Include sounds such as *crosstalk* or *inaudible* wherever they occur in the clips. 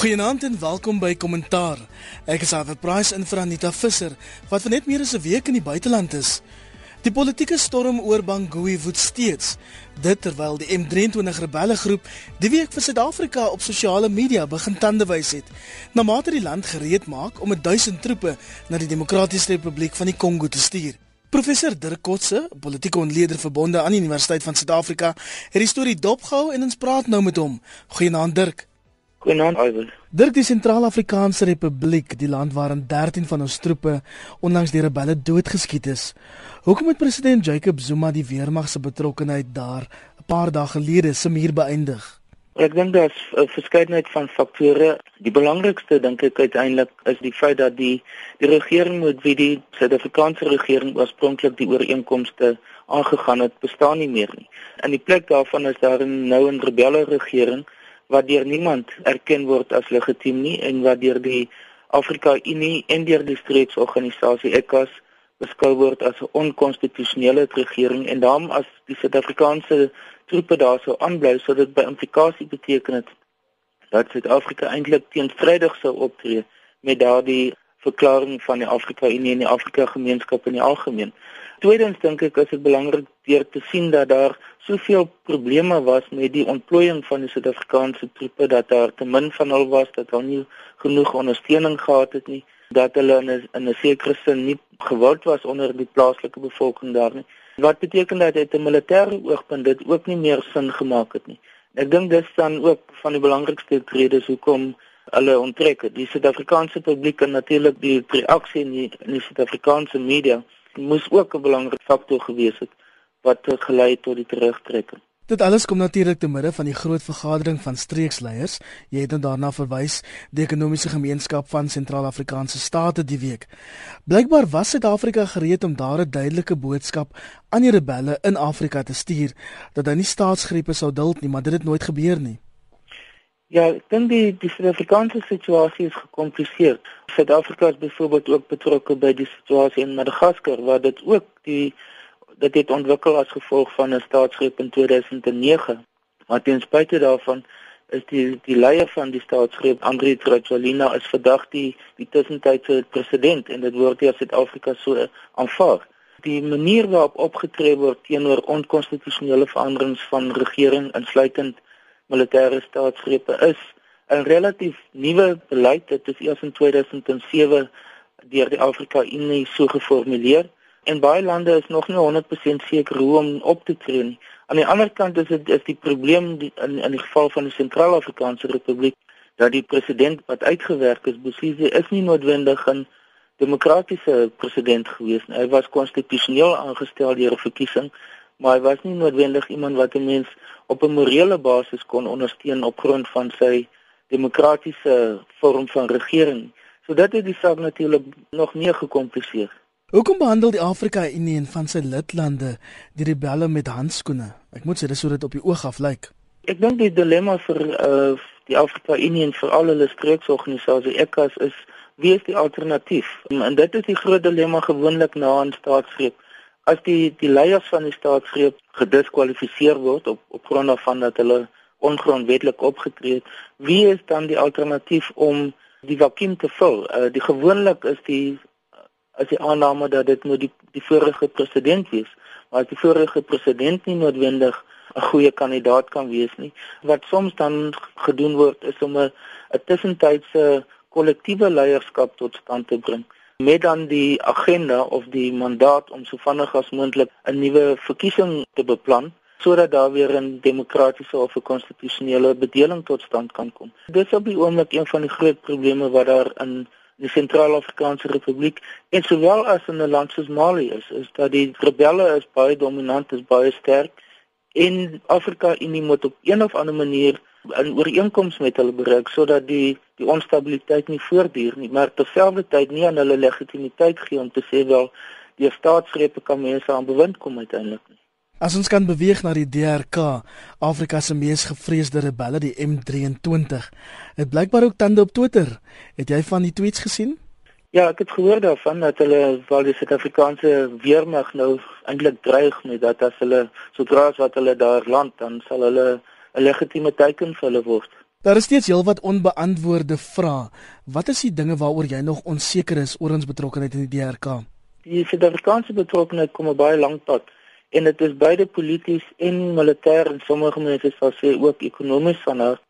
Goeienaand en welkom by Kommentaar. Ek is Aver Price in vir Anita Visser wat vir net meer as 'n week in die buiteland is. Die politieke storm oor Bangui woed steeds. Dit terwyl die M23 rebelle groep die week vir Suid-Afrika op sosiale media begin tande wys het, na mate die land gereed maak om 1000 troepe na die Demokratiese Republiek van die Kongo te stuur. Professor Dirk Kotse, politieke ontleder verbonde aan die Universiteit van Suid-Afrika, het die storie dopgehou en ons praat nou met hom. Goeienaand Dirk. Goeienaand Iwer. Dirk die Sentraal-Afrikaanse Republiek, die land waarin 13 van ons troepe onlangs deur rebelle doodgeskiet is. Hoekom het president Jacob Zuma die weermag se betrokkeheid daar 'n paar dae gelede simier beëindig? Ek dink daar's 'n verskeidenheid van faktore. Die belangrikste dink ek uiteindelik is die feit dat die die regering met wie die Suid-Afrikaanse regering oorspronklik die ooreenkomste aangegaan het, bestaan nie meer nie. In die plek daarvan is daar nou 'n rebelle regering wat deur niemand erken word as legitiem nie en wat deur die Afrika Unie en deur die streeksorganisasie ECOWAS beskou word as 'n onkonstitusionele regering en daarom as die Suid-Afrikaanse troepe daar sou aanbly sou dit by implikasie beteken het dat Suid-Afrika eintlik teenstrydig sou optree met daardie verklaring van die Afrika Unie en die Afrika Gemeenskap in die algemeen. Tweedens dink ek is dit belangrik deur te sien dat daar soveel probleme was met die ontplooiing van die Suid-Afrikaanse troepe dat daar te min van hulle was dat hulle nie genoeg ondersteuning gehad het nie dat hulle in 'n in 'n sekere sin nie gewild was onder die plaaslike bevolking daar nie. Wat beteken dat uit 'n militêre oogpunt dit ook nie meer sin gemaak het nie. Ek dink dis dan ook van die belangrikste redes hoekom hulle onttrek. Die Suid-Afrikaanse publiek en natuurlik die reaksie in die, die Suid-Afrikaanse media moes ook 'n belangrike faktor gewees het wat gelei het tot die terugtrekking. Dit alles kom natuurlik te midde van die groot vergadering van streeksleiers. Jy het nou daarna verwys die ekonomiese gemeenskap van Sentraal-Afrikaanse state die week. Blykbaar was Suid-Afrika gereed om daar 'n duidelike boodskap aan die rebelle in Afrika te stuur dat hulle nie staatsgrepe sou duld nie, maar dit het nooit gebeur nie. Ja, ek dink die die Suid-Afrikaanse situasie is gekompliseer. Suid-Afrika is byvoorbeeld ook betrokke by die situasie in Madagaskar waar dit ook die dit het ontwikkel as gevolg van 'n staatsgreep in 2009. Maar ten spyte daarvan is die die leier van die staatsgreep, Andre Tsholina, is vandag die die tussentydse president en dit word deur Suid-Afrika so aanvaar. Die manier waarop opgetree word teenoor onkonstitusionele veranderings van regering insluitend militêre staatsgrepe is 'n relatief nuwe beleid. Dit is eers in 2007 deur die Afrika Unie so geformuleer en baie lande is nog nie 100% seker hoe om op te tree nie. Aan die ander kant is dit is die probleem die, in in die geval van die Sentraal-Afrikaanse Republiek dat die president wat uitgewerk is, Bosize, is nie noodwendig 'n demokratiese president gewees nie. Hy was konstitusioneel aangestel deur 'n verkiesing maar hy was nie noodwendig iemand wat 'n mens op 'n morele basis kon ondersteun op grond van sy demokratiese vorm van regering. So dit het die saak natuurlik nog meer gekompliseer. Hoekom behandel die Afrika Unie en van sy lidlande die rebelle met handskoene? Ek moet sê dis hoe dit op die oog af lyk. Ek dink die dilemma vir uh die Afrika Unie en vir al hulle streeksorganisasies ECOWAS is wie is die alternatief? En dit is die groot dilemma gewoonlik na 'n staatsgreep as die die leiers van die staatsgreep gediskwalifiseer word op op grond van dat hulle ongrondwettig opgetree het, wie is dan die alternatief om die vakuum te vul? Uh, die gewoonlik is die as die aanname dat dit moet die die vorige president wees, maar as die vorige president nie noodwendig 'n goeie kandidaat kan wees nie, wat soms dan gedoen word is om 'n 'n tussentydse kollektiewe leierskap tot stand te bring met dan die agenda of die mandaat om so vinnig as moontlik 'n nuwe verkiesing te beplan sodat daar weer 'n demokratiese of 'n konstitusionele bedeling tot stand kan kom. Dit is op die oomblik een van die groot probleme wat daar in die Sentraal-Afrikaanse Republiek en sowel as in 'n land soos Mali is, is dat die rebelle is baie dominant, is baie sterk en Afrika Unie moet op een of ander manier 'n ooreenkoms met hulle bereik sodat die die onstabiliteit nie voortduur nie, maar terselfdertyd nie aan hulle legitimiteit gee om te sê wel die staatsgrepe kan mense aan bewind kom uiteindelik nie. As ons kan beweeg na die DRK, Afrika se mees gevreesde rebelle, die M23, het blykbaar ook tande op Twitter. Het jy van die tweets gesien? Ja, ek het gehoor daarvan dat hulle wel die Suid-Afrikaanse weermag nou eintlik dreig met dat as hulle sodra as wat hulle daar land, dan sal hulle 'n legitieme teken vir hulle word. Daar is steeds heelwat onbeantwoorde vrae. Wat is die dinge waaroor jy nog onseker is oor ons betrokkeheid in die DRK? Die Suid-Afrikaanse betrokkeheid kom 'n baie lank pad en dit is beide polities en militêr en sommige mense sal sê ook ekonomies van haar.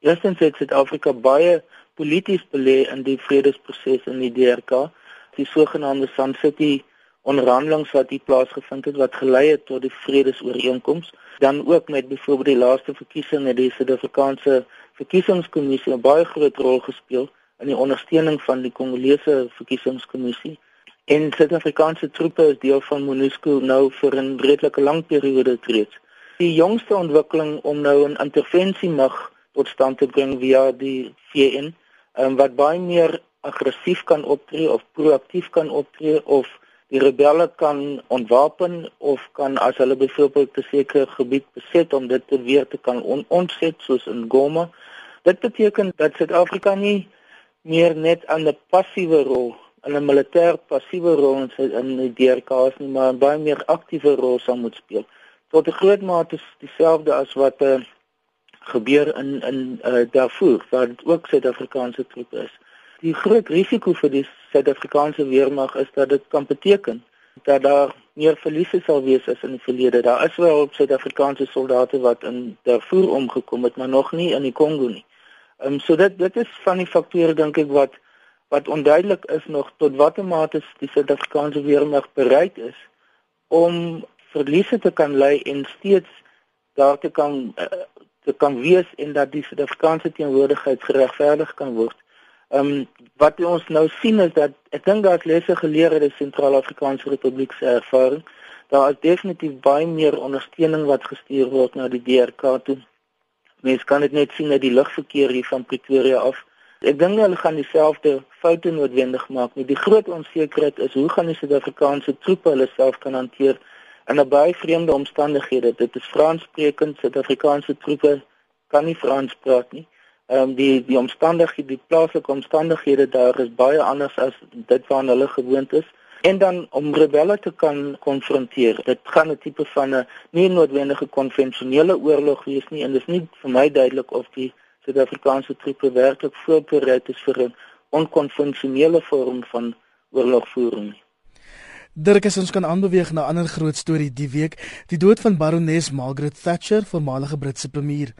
Eerstens het Suid-Afrika baie polities belê in die vredesproses in die DRK. Die sogenaamde Sun City onderhandelings wat hier plaasgevind het wat gelei het tot die vredesooreenkoms, dan ook met byvoorbeeld die laaste verkiesing het die Suid-Afrikaanse verkiesingskommissie 'n baie groot rol gespeel in die ondersteuning van die Kongolese verkiesingskommissie. En Suid-Afrikaanse troepe is deel van MONUSCO nou vir 'n redelike lang periode reeds. Die jongste ontwikkeling om nou 'n intervensie mag tot stand te bring via die VN, um, wat baie meer aggressief kan optree of proaktief kan optree of die rebelle kan ontwapen of kan as hulle byvoorbeeld 'n sekere gebied beset om dit te weer te kan on ontset soos in Goma. Dit beteken dat Suid-Afrika nie meer net aan 'n passiewe rol, in 'n militêr passiewe rol in in die DRK is nie, maar 'n baie meer aktiewe rol sal moet speel. Tot 'n groot mate is dieselfde as wat uh, gebeur in in uh, Darfur, waar dit ook Suid-Afrikaanse troepe is die groot risiko vir die Suid-Afrikaanse weermag is dat dit kan beteken dat daar meer verliese sal wees as in die verlede. Daar is wel Suid-Afrikaanse soldate wat in Darfur omgekom het, maar nog nie in die Kongo nie. Ehm um, so dit dit is van die faktore dink ek wat wat onduidelik is nog tot watter mate die Suid-Afrikaanse weermag bereid is om verliese te kan lei en steeds daar te kan uh, te kan wees en dat die Suid-Afrikaanse teenwoordigheid geregverdig kan word. Ehm um, wat ons nou sien is dat ek dink is lesse geleer uit die Sentraal-Afrikaanse Republiek se ervaring. Daar is definitief baie meer ondersteuning wat gestuur word na die DRK toe. Mense kan dit net sien uit die lugverkeer hier van Pretoria af. Ek dink hulle gaan dieselfde foute noodwendig maak. Met die groot onsekerheid is hoe gaan die Suid-Afrikaanse troepe hulle self kan hanteer in 'n baie vreemde omstandighede. Dit is Franssprekend Suid-Afrikaanse troepe kan nie Frans praat nie ehm um, die die omstandighede die plaaslike omstandighede daar is baie anders as dit waarna hulle gewoond is. En dan om rebelle te kan konfronteer dit gaan 'n tipe van 'n nie noodwendige konvensionele oorlog wees nie en dit is nie vir my duidelik of die Suid-Afrikaanse troepe werklik voorberei is vir 'n onkonvensionele vorm van oorlogvoering nie Dirk as ons kan aanbeweeg na 'n ander groot storie die week, die dood van barones Margaret Thatcher, voormalige Britse premier.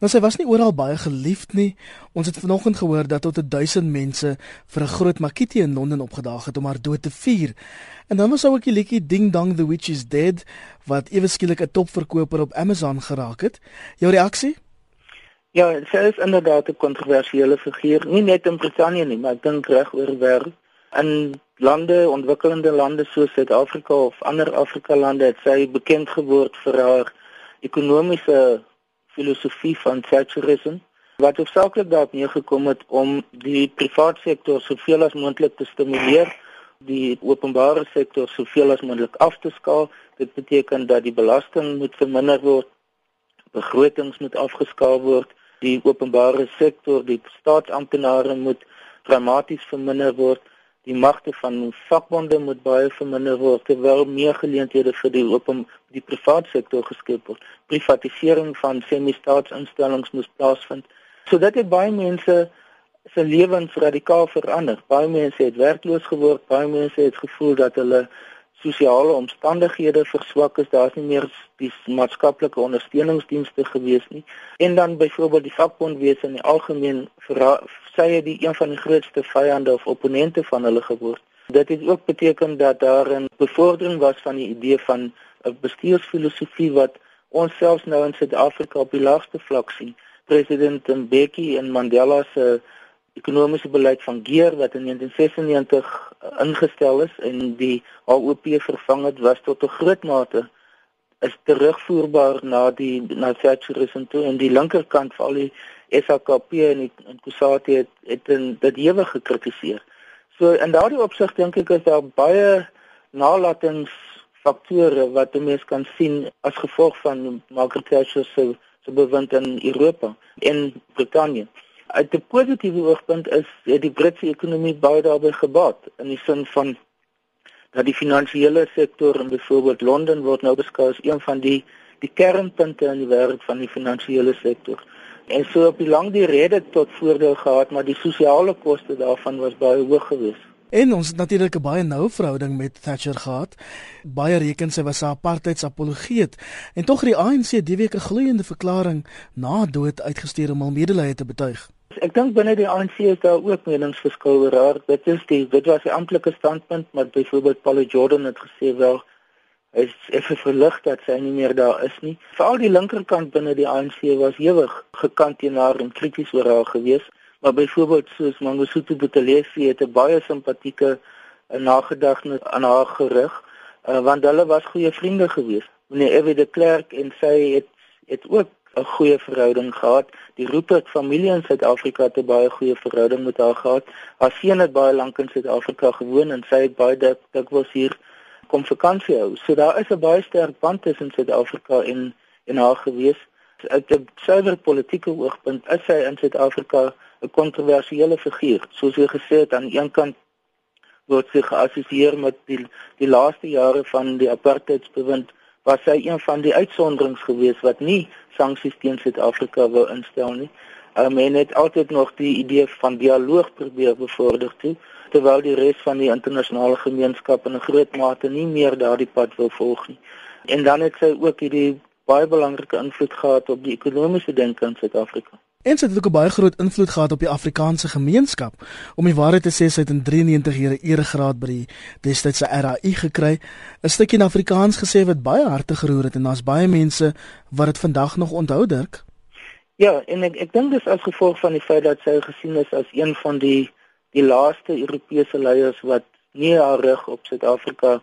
Nou sy was nie oral baie geliefd nie. Ons het vanoggend gehoor dat tot 1000 mense vir 'n groot makitie in Londen opgedaag het om haar dood te vier. En dan was daar ook die liedjie Ding Dong the Witch is Dead wat ewe skielik 'n topverkoper op Amazon geraak het. Jou reaksie? Ja, sy is inderdaad 'n kontroversiële figuur, nie net in Brittanje nie, maar ek dink reg oor wêreld. In lande, ontwikkelende lande soos Suid-Afrika of ander Afrika lande het sy bekend geword vir haar ekonomiese filosofie van Thatcherism wat hoofsaaklik daarop neergekom het om die private sektor soveel as moontlik te stimuleer, die openbare sektor soveel as moontlik af te skaal. Dit beteken dat die belasting moet verminder word, begrotings moet afgeskaal word, die openbare sektor, die staatsamptenare moet dramaties verminder word die magte van vakbonde moet baie verminder word terwyl meer geleenthede vir die open die private sektor geskep word. Privatisering van semi-staatsinstellings moet plaasvind. So dit baie mense se lewens radikaal verander. Baie mense het werkloos geword, baie mense het gevoel dat hulle sosiale omstandighede verswak is. Daar's nie meer die maatskaplike ondersteuningsdienste gewees nie. En dan byvoorbeeld die vakbondwese in die algemeen sy het die een van die grootste vyande of opponente van hulle geword. Dit het ook beteken dat daar 'n bevordering was van die idee van 'n bestuursfilosofie wat ons selfs nou in Suid-Afrika op die laagste vlak sien. President Mbeki en Mandela se ekonomiese beleid van Geer wat in 1996 ingestel is en die HOP vervang het was tot 'n groot mate is terugvoerbaar na die na Thatcherism toe en die linkerkant van al die SAKP en die en Kusati het het in dit ewig gekritiseer. So in daardie opsig dink ek is daar baie nalatingsfaktore wat 'n mens kan sien as gevolg van Margaret Thatcher se se bewind in Europa en Brittanje. Uit 'n positiewe oogpunt is die Britse ekonomie baie daarbey gebaat in die sin van dat die finansiële sektor in byvoorbeeld Londen word nou beskou as een van die die kernpunte in die wêreld van die finansiële sektor. En so op die lang die rede tot voordeel gehad, maar die sosiale koste daarvan was baie hoog geweest. En ons het natuurlik 'n baie noue verhouding met Thatcher gehad. Baie reken sy was 'n apartheidsapologeet en tog het die ANC die week 'n gloeiende verklaring na dood uitgestuur om hul medelee te betuig. Ek dink binne die ANC is daar ook meningsverskil oor haar. Dit is die dit was 'n amptelike standpunt, maar byvoorbeeld Paul Jordan het gesê wel hy is effe verlig dat sy nie meer daar is nie. Veral die linkerkant binne die ANC was ewig gekant teen haar en krities oor haar gewees. Maar byvoorbeeld soos Mangosuthu Buthelezi het 'n baie simpatieke eh, nagedagtenis aan haar gerig, uh, want hulle was goeie vriende gewees. Meneer Evie de Klerk en sy het het ook 'n goeie verhouding gehad. Die Rupert familie in Suid-Afrika het 'n baie goeie verhouding met haar gehad. Haar seun het baie lank in Suid-Afrika gewoon en sy het baie dik dikwels hier kom vakansie hou. So daar is 'n baie sterk band tussen Suid-Afrika en en haar gewees. Uit 'n suiwer politieke oogpunt is sy in Suid-Afrika 'n kontroversiële figuur. Soos jy gesê het aan een kant word sy geassosieer met die die laaste jare van die apartheidsbewind was sy een van die uitsonderings gewees wat nie sanksies teen Suid-Afrika wou instel nie. Um, en het altyd nog die idee van dialoog probeer bevorder toe terwyl die res van die internasionale gemeenskap in 'n groot mate nie meer daardie pad wil volg nie. En dan het sy ook hierdie baie belangrike invloed gehad op die ekonomiese denke in Suid-Afrika. En sy het ook 'n baie groot invloed gehad op die Afrikaanse gemeenskap. Om die waarheid te sê, sy het in 93 jaar 'n eregraad by die destydse RAI gekry. 'n Stukkie in Afrikaans gesê wat baie harte geroer het en daar's baie mense wat dit vandag nog onthou dirk. Ja, en ek ek dink dis as gevolg van die feit dat sy gesien is as een van die die laaste Europese leiers wat nie haar rug op Suid-Afrika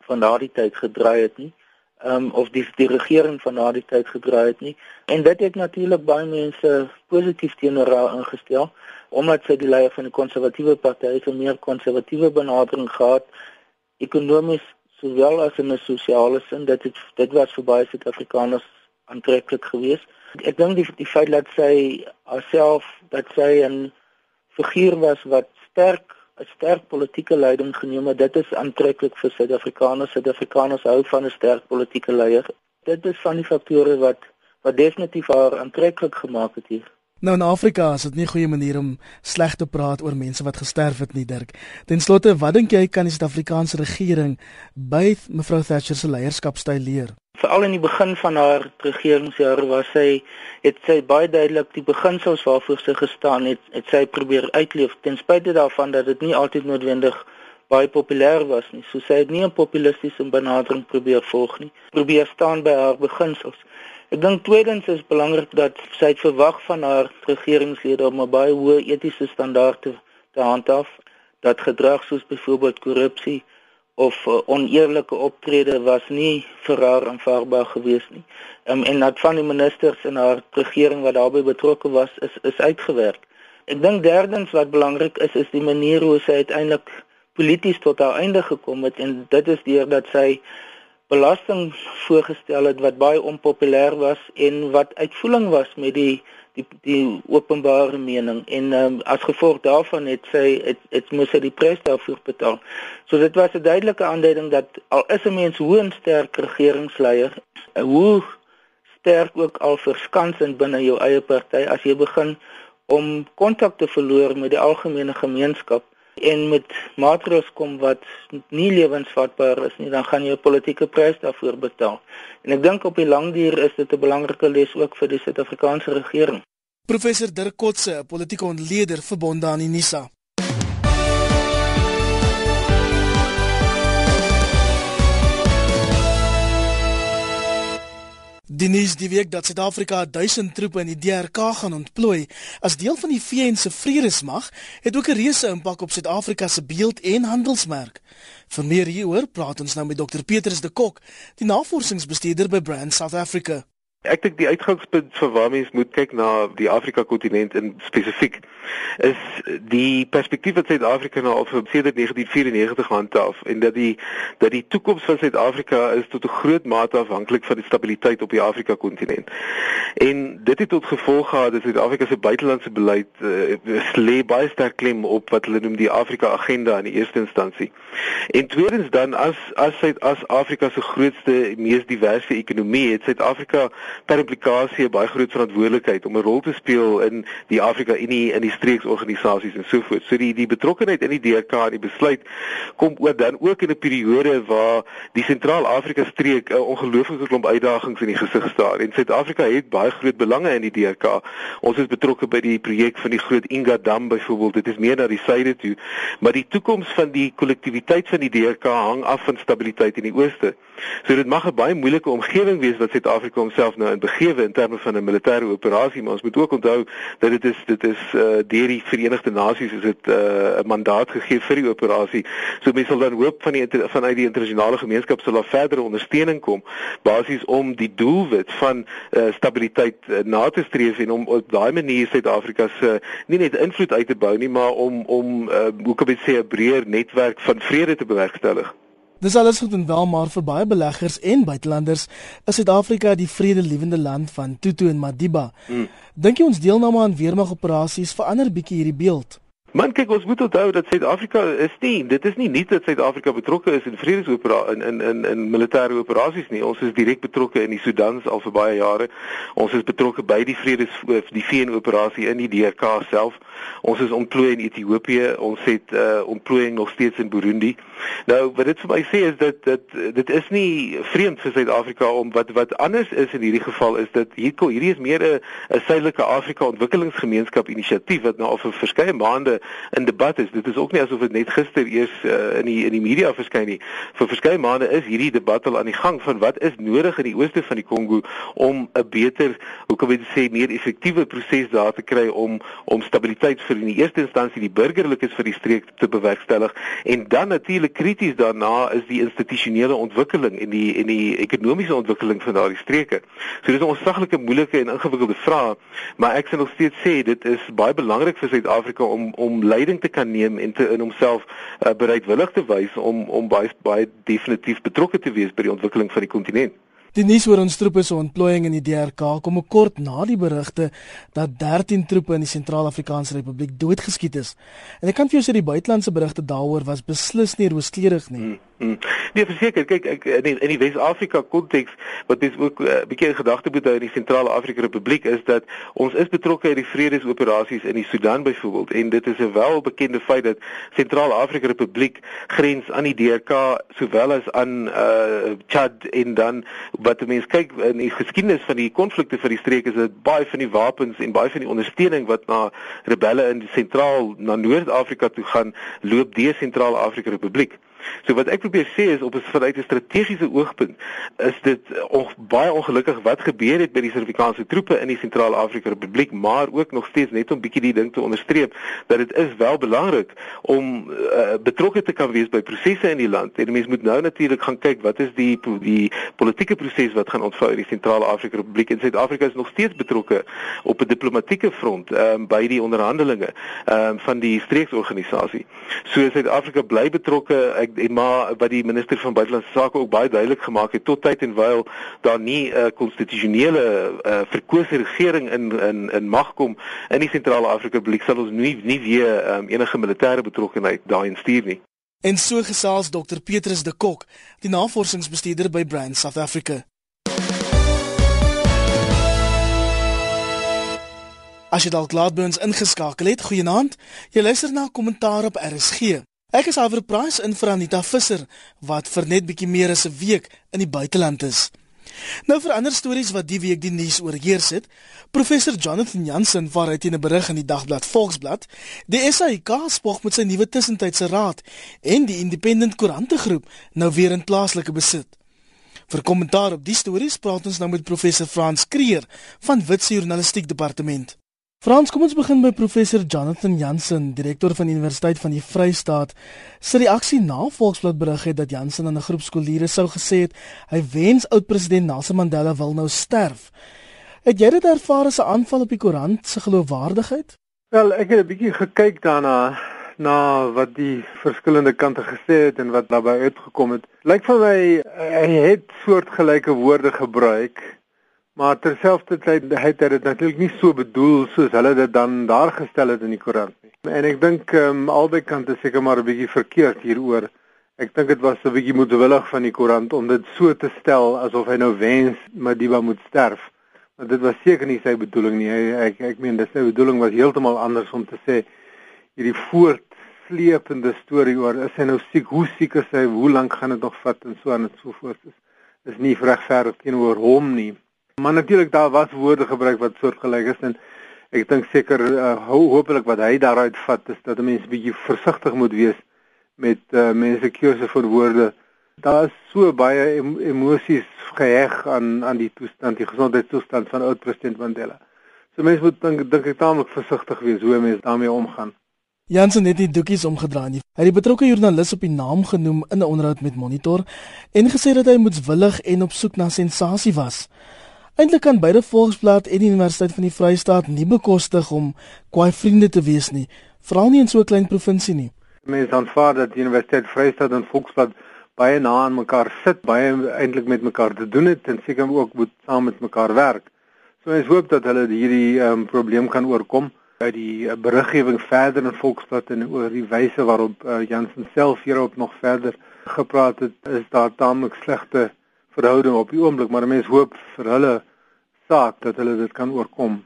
van daardie tyd gedraai het nie um, of die die regering van daardie tyd gedraai het nie. En dit het natuurlik baie mense positief teenoor haar ingestel omdat sy die leier van die konservatiewe party het 'n meer konservatiewe benadering gehad ekonomies sowel as in 'n sosiale sin. Dat dit dit was vir baie Suid-Afrikaners aantreklik geweest. Ek dink die die feit dat sy haarself dat sy 'n figuur was wat sterk 'n sterk politieke leiding geneem het. Dit is aantreklik vir Suid-Afrikaners. Suid-Afrikaners hou van 'n sterk politieke leier. Dit is van die faktore wat wat definitief haar aantreklik gemaak het hier. Nou in Afrika is dit nie 'n goeie manier om sleg te praat oor mense wat gesterf het nie, Dirk. Ten slotte, wat dink jy kan die Suid-Afrikaanse regering by mevrou Thatcher se leierskapstyl leer? Veral in die begin van haar regeringsjare was sy het sy baie duidelik die beginsels waarvoor sy gestaan het, het sy probeer uitleef ten spyte daarvan dat dit nie altyd noodwendig baie populêr was nie. So sy het nie 'n populistiese benadering probeer volg nie. Probeer staan by haar beginsels. Ek dink tweedens is belangrik dat sy het verwag van haar regeringslede om 'n baie hoë etiese standaarde te handhaaf dat gedrag soos byvoorbeeld korrupsie of uh, oneerlike optrede was nie vir haar aanvaarbaar gewees nie. Um, en dat van die ministers in haar regering wat daarbey betrokke was is is uitgewerk. Ek dink derdens wat belangrik is is die manier hoe sy uiteindelik polities tot haar einde gekom het en dit is deur dat sy belasting voorgestel het wat baie onpopulêr was en wat uitvoering was met die die die openbare mening en um, as gevolg daarvan het sy het, het moes sy die prys daarvoor betaal. So dit was 'n duidelike aanduiding dat al is 'n mens hoe 'n sterk regeringsleier, eh, hoe sterk ook al verskans in binne jou eie party as jy begin om kontak te verloor met die algemene gemeenskap en met maatreëls kom wat nie lewensvatbaar is nie, dan gaan jy 'n politieke prys daarvoor betaal. En ek dink op die lang duur is dit 'n belangrike les ook vir die Suid-Afrikaanse regering. Professor Dirk Kotse, politieke ontleder verbonde aan Unisa. Die nuus die week dat Suid-Afrika 1000 troepe in die DRK gaan ontplooi as deel van die VN se vredesmag, het ook 'n reuse impak op Suid-Afrika se beeld en handelsmerk. Vir meer hieroor praat ons nou met Dr Petrus de Kok, die navorsingsbestuurder by Brand South Africa. Ek dink die uitgangspunt vir waar mens moet kyk na die Afrika kontinent in spesifiek is die perspektief wat Suid-Afrika nou al vir sedert 1994 handhaaf en dat die dat die toekoms van Suid-Afrika is tot 'n groot mate afhanklik van die stabiliteit op die Afrika kontinent. En dit het tot gevolg gehad dat Suid-Afrika se buitelandse beleid uh, lê baie sterk klem op wat hulle noem die Afrika agenda in die eerste instansie. En tweedens dan as as Suid-Afrika se grootste mees diverse ekonomie het Suid-Afrika per implikasie baie groot verantwoordelikheid om 'n rol te speel in die Afrika Unie in die streeksorganisasies en so voort. So die die betrokkeheid in die DRK en die besluit kom ook dan ook in 'n periode waar die Sentraal-Afrika streek 'n ongelooflike klomp uitdagings in die gesig staar en Suid-Afrika het baie groot belange in die DRK. Ons is betrokke by die projek van die groot Inga dam byvoorbeeld. Dit is meer na die suide toe, maar die toekoms van die kollektiwiteit van die DRK hang af van stabiliteit in die ooste. So dit mag 'n baie moeilike omgewing wees wat Suid-Afrika homself nou in begewe in terme van 'n militêre operasie, maar ons moet ook onthou dat dit is dit is uh, deur die Verenigde Nasies is dit uh, 'n uh, mandaat gegee vir die operasie. So mense sal dan hoop van die vanuit die internasionale gemeenskap sal daar verdere ondersteuning kom basies om die doelwit van uh, stabiliteit uh, na te streef en om op daai manier Suid-Afrika se uh, nie net invloed uit te bou nie, maar om om uh, hoe kan ek sê 'n breër netwerk van vrede te bewerkstellig. Dis alles goed en wel maar vir baie beleggers en buitelanders is Suid-Afrika die vredelewende land van Tutu en Madiba. Hmm. Dink jy ons deelname aan weermagoperasies verander bietjie hierdie beeld? Man kyk ons moet onthou dat Suid-Afrika is nie dit is nie net dat Suid-Afrika betrokke is in vredesopera in in in in militêre operasies nie. Ons is direk betrokke in die Sudan al vir baie jare. Ons is betrokke by die vredes die VN operasie in die DRK self. Ons is ontplooi in Ethiopië. Ons het uh ontplooiing nog steeds in Burundi. Nou wat dit vir my sê is dat dit dit is nie vreemd vir Suid-Afrika om wat wat anders is in hierdie geval is dat hier hierdie is meer 'n 'n Suidelike Afrika Ontwikkelingsgemeenskap inisiatief wat nou al vir verskeie maande in debat is. Dit is ook nie asof dit net gister eers uh, in die in die media verskyn nie. Vir verskeie maande is hierdie debat al aan die gang van wat is nodig in die ooste van die Kongo om 'n beter, hoe kan ek sê, meer effektiewe proses daar te kry om om stabiliteit vir in die eerste instansie die burgerlikes vir die streek te bewerkstellig en dan natuurlik krities daarna is die institusionele ontwikkeling en die en die ekonomiese ontwikkeling van daardie streke. So dis 'n onsaglike moeilike en ingewikkelde vraag, maar ek sal nog steeds sê dit is baie belangrik vir Suid-Afrika om om leiding te kan neem en te in homself uh, bereidwillig te wys om om baie baie definitief betrokke te wees by die ontwikkeling van die kontinent. Die nuus oor ons troepe se ontplooiing in die DRK kom kort na die berigte dat 13 troepe in die Sentraal-Afrikaanse Republiek doodgeskiet is. En ek kan vir jou sê die buitelandse berigte daaroor was beslis nie rooskleurig nie. Hmm. Hmm. Nee, verseker, kyk ek in die, in die Wes-Afrika konteks wat mens ook 'n uh, bietjie in gedagte moet hou in die Sentrale Afrika Republiek is dat ons is betrokke by die vredesoperasies in die Sudan byvoorbeeld en dit is 'n welbekende feit dat Sentrale Afrika Republiek grens aan die DRK sowel as aan uh Chad en dan wat mense kyk in die geskiedenis van die konflikte vir die streek is dit baie van die wapens en baie van die ondersteuning wat na rebelle in die sentraal na Noord-Afrika toe gaan loop deur Sentrale Afrika Republiek. So wat ek probeer sê is op 'n vanuit 'n strategiese oogpunt is dit on, baie ongelukkig wat gebeur het by die Suid-Afrikaanse troepe in die Sentraal-Afrika Republiek, maar ook nog steeds net om bietjie die ding te onderstreep dat dit is wel belangrik om uh, betrokke te kan wees by prosesse in die land. En mense moet nou natuurlik gaan kyk wat is die die politieke proses wat gaan ontvou in die Sentraal-Afrika Republiek. En Suid-Afrika is nog steeds betrokke op 'n diplomatieke front um, by die onderhandelinge um, van die streeksorganisasie. So Suid-Afrika bly betrokke. Ek en maar wat die minister van buitelandse sake ook baie duidelik gemaak het tot tyd en wyl daar nie 'n uh, konstitusionele uh, verkose regering in in in mag kom in die sentrale Afrika Republiek sal ons nie nie weer um, enige militêre betrokkenheid daarin stuur nie. En so gesels Dr Petrus de Kok, die navorsingsbestuurder by Brand South Africa. As jy dalk laat by ons ingeskakel het, goeienaand. Jy luister na kommentaar op RSG. Ek is Alfred Price in vir Anita Visser wat vir net bietjie meer as 'n week in die buiteland is. Nou vir ander stories wat die week die nuus oorheers het, professor Jonathan Jansen waaruit in 'n berig in die dagblad Volksblad, die SAIK spog met sy nuwe tussentydse raad en die Independent Koerante groep nou weer in plaaslike besit. Vir kommentaar op die stories praat ons nou met professor Frans Kreer van Witse Journalistiek Departement. Frans, kom ons begin by professor Jonathan Jansen, direkteur van Universiteit van die Vrystaat. Sy reaksie na Volksblad berig het dat Jansen aan 'n groep skoolleerders sou gesê het hy wens oud-president Nelson Mandela wil nou sterf. Het jy dit ervaar as 'n aanval op die koerant se geloofwaardigheid? Wel, ek het 'n bietjie gekyk daarna na wat die verskillende kante gesê het en wat daarbey uitgekom het. Lyk vir my hy het soortgelyke woorde gebruik Maar terselfdertyd het hy dit natuurlik nie so bedoel soos hulle dit dan daar gestel het in die koerant nie. En ek dink ehm um, albei kante seker maar 'n bietjie verkeerd hieroor. Ek dink dit was 'n bietjie moedwillig van die koerant om dit so te stel asof hy nou wens Madiba moet sterf. Maar dit was seker nie sy bedoeling nie. Hy ek ek meen dis sy bedoeling was heeltemal anders om te sê hierdie voortsleepende storie oor is hy nou siek, hoe siek is hy, hoe lank gaan dit nog vat en so aan en so voort is is nie regverdig teenoor hom nie. Maar natuurlik daar was woorde gebruik wat soortgelyk is en ek dink seker uh, hopelik wat hy daaruit vat is dat 'n mens bietjie versigtig moet wees met uh, mense keuse vir woorde. Daar is so baie em emosies geheg aan aan die toestand, die gesondheidstoestand van oud president Mandela. So mense moet dink dink ek taamlik versigtig wees hoe mense daarmee omgaan. Jansen het nie doekies omgedraai nie. Hy het die betrokke joernalis op die naam genoem in 'n onderhoud met Monitor en gesê dat hy moetswillig en op soek na sensasie was. Eintlik kan beide Volksblad en die Universiteit van die Vrystaat nie bekostig om kwaai vriende te wees nie, veral nie in so 'n klein provinsie nie. Mense aanvaar dat die Universiteit Vrystaat en Volksblad baie na aan mekaar sit, baie eintlik met mekaar te doen het en seker ook moet saam met mekaar werk. So ons hoop dat hulle hierdie um, probleem kan oorkom uit die uh, beriggewing verder in Volksblad en oor die wyse waarop uh, Jansen self hierop nog verder gepraat het, is daar taamlik slegte verhouding op die oomblik, maar mense hoop vir hulle saak dat hulle dit kan oorkom.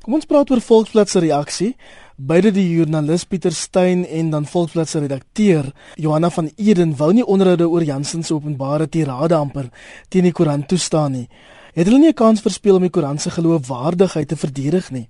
Kom ons praat oor Volksblad se reaksie. Beide die joernalis Pieter Steyn en dan Volksblad se redakteur Johanna van Eden wou nie onderhoude oor Jansen se openbare tirade amper teen die koerant toestaan nie. Het hulle nie 'n kans verspeel om die koerant se geloofwaardigheid te verdedig nie?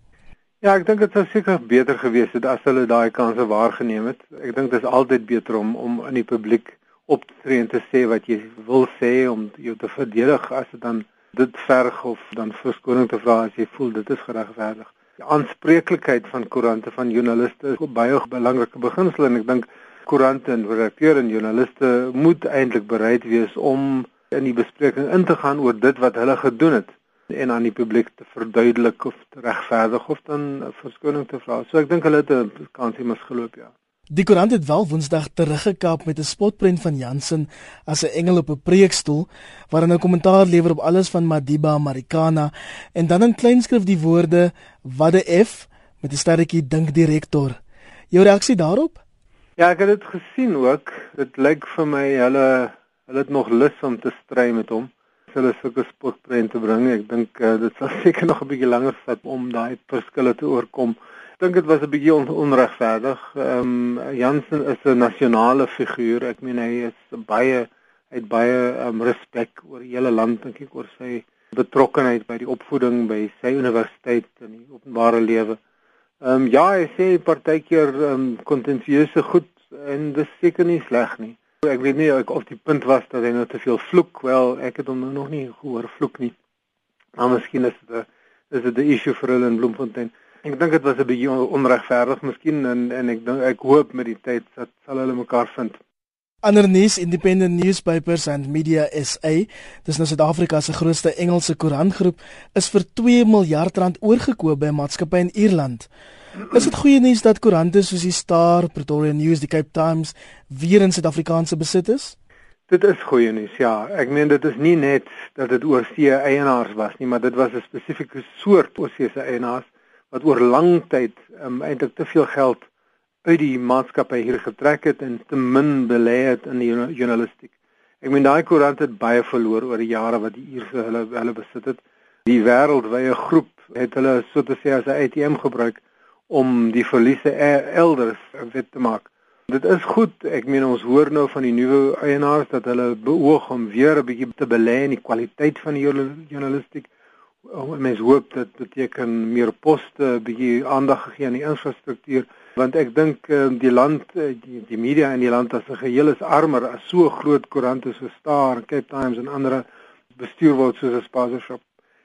Ja, ek dink dit sou seker beter gewees het as hulle daai kanse waargeneem het. Ek dink dit is altyd beter om om in die publiek op te tree en te sê wat jy wil sê om jou te verdedig as dit dan dit verg of dan verskoning te vra as jy voel dit is geregverdig. Die aanspreeklikheid van koerante van joernaliste is 'n baie belangrike beginsel en ek dink koerante en redakteure en joernaliste moet eintlik bereid wees om in die bespreking in te gaan oor dit wat hulle gedoen het en aan die publiek te verduidelik of te regverdig of dan verskoning te vra. So ek dink hulle het 'n kansie misgeloop ja. Die koerant het wel Woensdag teruggekap met 'n spotprent van Jansen as 'n engel op 'n preekstoel waarin hy kommentaar lewer op alles van Madiba Americana en dan in kleinskrif die woorde wat 'n F met 'n sterretjie dink direktor. Jou reaksie daarop? Ja, ek het dit gesien ook. Dit lyk vir my hulle hulle het nog lus om te stry met hom. Hulle sulke spotprente bring. Ek dink uh, dit sal *laughs* seker nog 'n bietjie langer vat om daai verskille te oorkom dink dit was 'n bietjie on onregverdig. Ehm um, Jansen is 'n nasionale figuur. Ek meen hy is baie uit baie um, respek oor die hele land dink ek oor sy betrokkeheid by die opvoeding by sy universiteit en die openbare lewe. Ehm um, ja, hy sê partykeer ehm um, kontensieuse goed en dis seker nie sleg nie. Ek weet nie of die punt was dat hy nou te veel vloek. Wel, ek het hom nou nog nie gehoor vloek nie. Maar miskien is dit 'n is dit 'n issue vir hulle in Bloemfontein. Ek dink dit was 'n bietjie onregverdig miskien en en ek dink ek hoop met die tyd dat sal hulle mekaar vind. Ander nuus Independent Newspapers and Media SA, dis nou Suid-Afrika se grootste Engelse koerantgroep, is vir 2 miljard rand oorgekoop by 'n maatskappy in Ierland. Is dit goeie nuus dat koerante soos die Star, Pretoria News, die Cape Times weer in Suid-Afrikaanse besit is? Dit is goeie nuus, ja. Ek meen dit is nie net dat dit oorsee eienaars was nie, maar dit was 'n spesifieke soort oorsee eienaars wat oor lang tyd um, eintlik te veel geld uit die maatskappy hier getrek het en te min belê het in die journalistiek. Ek meen daai koerant het baie verloor oor die jare wat die Ierse hulle hulle besit het. Die wêreldwye groep het hulle so te sê as 'n ATM gebruik om die verliese e-, elders wet te maak. Dit is goed. Ek meen ons hoor nou van die nuwe eienaars dat hulle beoog om weer 'n bietjie te belê in die kwaliteit van die journalistiek Oh, mens hoop dit beteken meer poste, bietjie aandag gegee aan die infrastruktuur want ek dink uh, die land uh, die, die media in die land as 'n geheel is armer as so groot koerante so Star, Cape Times en ander bestuur word soos 'n sponsorship.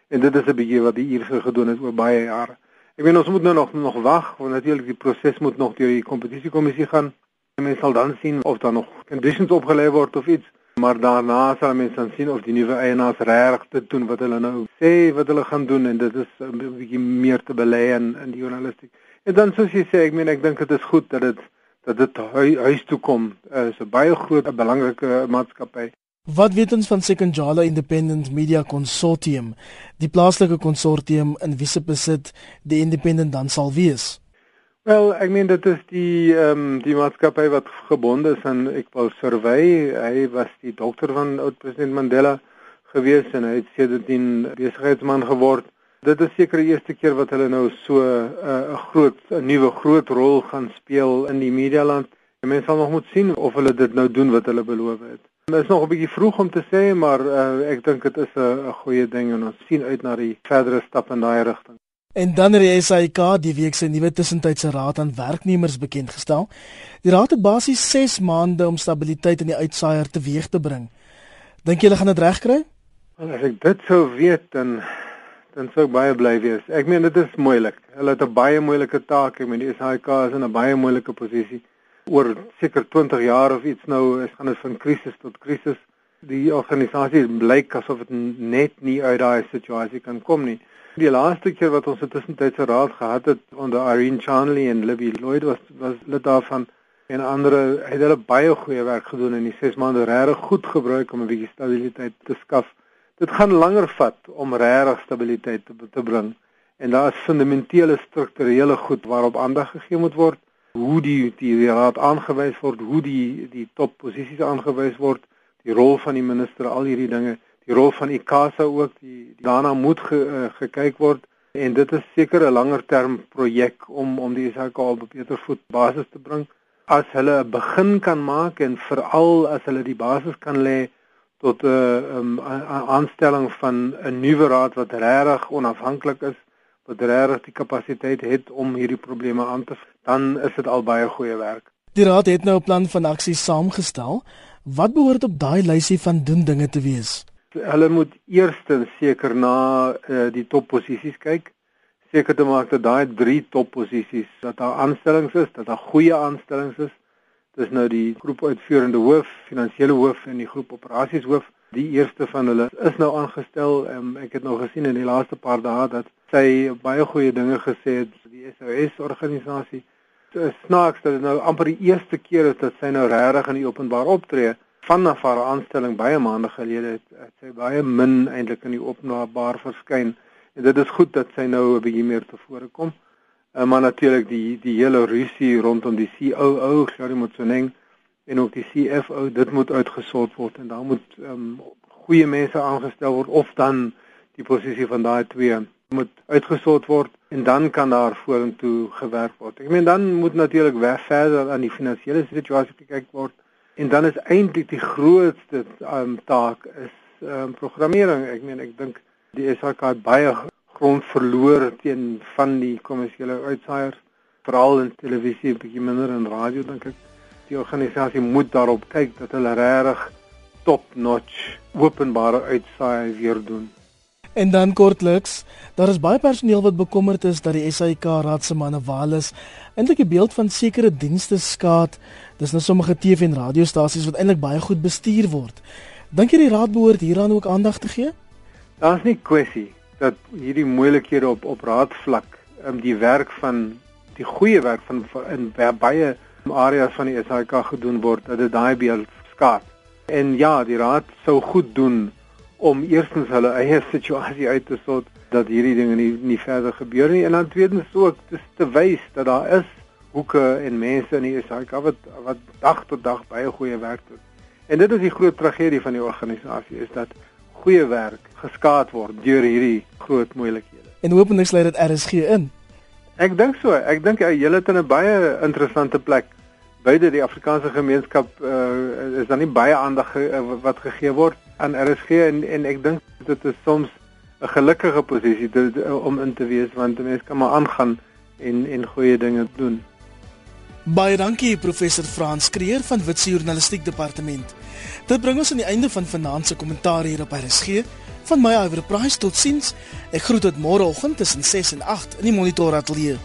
En dit is 'n bietjie wat die Ierse gedoen het oor baie jare. Ek weet ons moet nou nog nog wag want natuurlik die proses moet nog deur die kompetisiekommissie gaan. En mens sal dan sien of daar nog conditions opgelê word of iets maar daarna sal mense dan sien of die nuwe eienaars regtig dit doen wat hulle nou sê wat hulle gaan doen en dit is 'n bietjie meer te belê in in die journalistiek. En dan soos jy sê, ek meen ek dink dit is goed dat dit dat dit huis toe kom. Dit is 'n baie groot 'n belangrike maatskappy. Wat weet ons van Sekonjala Independent Media Consortium, die plaaslike konsortium in wie se besit die Independent dan sal wees? Wel, ek meen dit is die ehm um, die maatskappy wat gebonde is aan Equal Survey. Hy was die dokter van oud president Mandela gewees en hy het sedertdien besigheidsman geword. Dit is seker die eerste keer wat hulle nou so 'n uh, groot 'n nuwe groot rol gaan speel in die medialand. Mense sal nog moet sien of hulle dit nou doen wat hulle beloof het. Dit is nog 'n bietjie vroeg om te sê, maar uh, ek dink dit is 'n goeie ding en ons sien uit na die verdere stap in daai rigting. En dan het die SAIK die week se nuwe tussentydse raad aan werknemers bekend gestel. Die raad het basies 6 maande om stabiliteit in die uitsaaier teweeg te bring. Dink jy hulle gaan dit regkry? As ek dit sou weet dan dan sou baie bly wees. Ek meen dit is moeilik. Hulle het 'n baie moeilike taak. Ek meen die SAIK is in 'n baie moeilike posisie. Oor seker 20 jaar of iets nou is gaan dit van krisis tot krisis. Die organisasie blyk asof dit net nie uit daai situasie kan kom nie. Die laaste keer wat ons 'n tussentydse raad gehad het onder Irene Charnley en Libby Lloyd was was lid daarvan. En ander het hulle baie goeie werk gedoen in die 6 maande regtig goed gebruik om 'n bietjie stabiliteit te skaf. Dit gaan langer vat om regtig stabiliteit te, te bring. En daar is fundamentele strukturele goed waarop aandag gegee moet word. Hoe die die raad aangewys word, hoe die die topposisies aangewys word, die rol van die minister, al hierdie dinge die rol van ICASA ook die, daarna moet ge, uh, gekyk word en dit is seker 'n langer term projek om om die SAK op beter voet basis te bring as hulle 'n begin kan maak en veral as hulle die basis kan lê tot 'n uh, um, aanstelling van 'n nuwe raad wat regtig onafhanklik is wat regtig die kapasiteit het om hierdie probleme aan te dan is dit al baie goeie werk. Die raad het nou 'n plan van aksie saamgestel. Wat behoort op daai lysie van doen dinge te wees? Hulle moet eerstens seker na uh, die topposisies kyk seker te maak dat daai drie topposisies dat daar aanstellings is dat daar goeie aanstellings is. Dis nou die groep uitvoerende hoof finansiële hoof en die groep operasies hoof. Die eerste van hulle is nou aangestel um, ek het nou gesien in die laaste paar dae dat sy baie goeie dinge gesê het die SOS organisasie snaaks dat dit nou amper die eerste keer is dat sy nou regtig in die openbaar optree vanaf haar aanstelling baie maande gelede het, het sy baie min eintlik in die openbaar verskyn en dit is goed dat sy nou 'n bietjie meer tevore kom. Uh, maar natuurlik die die hele rusie rondom die COO, Gary Motsoeneng en ook die CFO, dit moet uitgesort word en daar moet um, goeie mense aangestel word of dan die posisie van daai twee moet uitgesort word en dan kan daar vorentoe gewerk word. Ek meen dan moet natuurlik weg verder aan die finansiële situasie gekyk word En dan is eintlik die grootste um, taak is um, programmering. Ek meen ek dink die SAK baie grond verloor teen van die kommersiële uitsaaiers, veral in televisie, bietjie minder in radio dink ek. Die organisasie moet daarop kyk dat hulle regtig top-notch openbare uitsaai weer doen. En dan kortliks, daar is baie personeel wat bekommerd is dat die SAIK raad se manne waal is. Eintlik 'n beeld van sekere dienste skaad. Dis nou sommige TV en radiostasies wat eintlik baie goed bestuur word. Dink jy die raad behoort hieraan ook aandag te gee? Daar's nie kwessie dat hierdie moeilikhede op op raadvlak, um, die werk van die goeie werk van in baie areas van die SAIK gedoen word, dat dit daai beeld skaad. En ja, die raad sou goed doen om eerstens hulle eie *laughs* situasie uit te sort dat hierdie dinge nie nie verder gebeur nie en dan tweedens ook te, te wys dat daar is hoeke en mense in die SAK wat wat dag tot dag baie goeie werk doen. En dit is die groot tragedie van die organisasie is dat goeie werk geskaad word deur hierdie groot moeilikhede. En hopelik sluit dit RSG in. Ek dink so. Ek dink jy het in 'n baie interessante plek. Beide die Afrikaanse gemeenskap uh, is dan nie baie aandag ge, uh, wat gegee word aan RSG en en ek dink dit is soms 'n gelukkige posisie te, om in te wees want mense kan maar aangaan en en goeie dinge doen. Baie dankie professor Frans Kreer van Witse Journalistiek Departement. Dit bring ons aan die einde van vanaand se kommentaar hier op RSG. Van my Iver Price tot sins. Ek groet tot môreoggend tussen 6 en 8 in die Monitor Ateljee.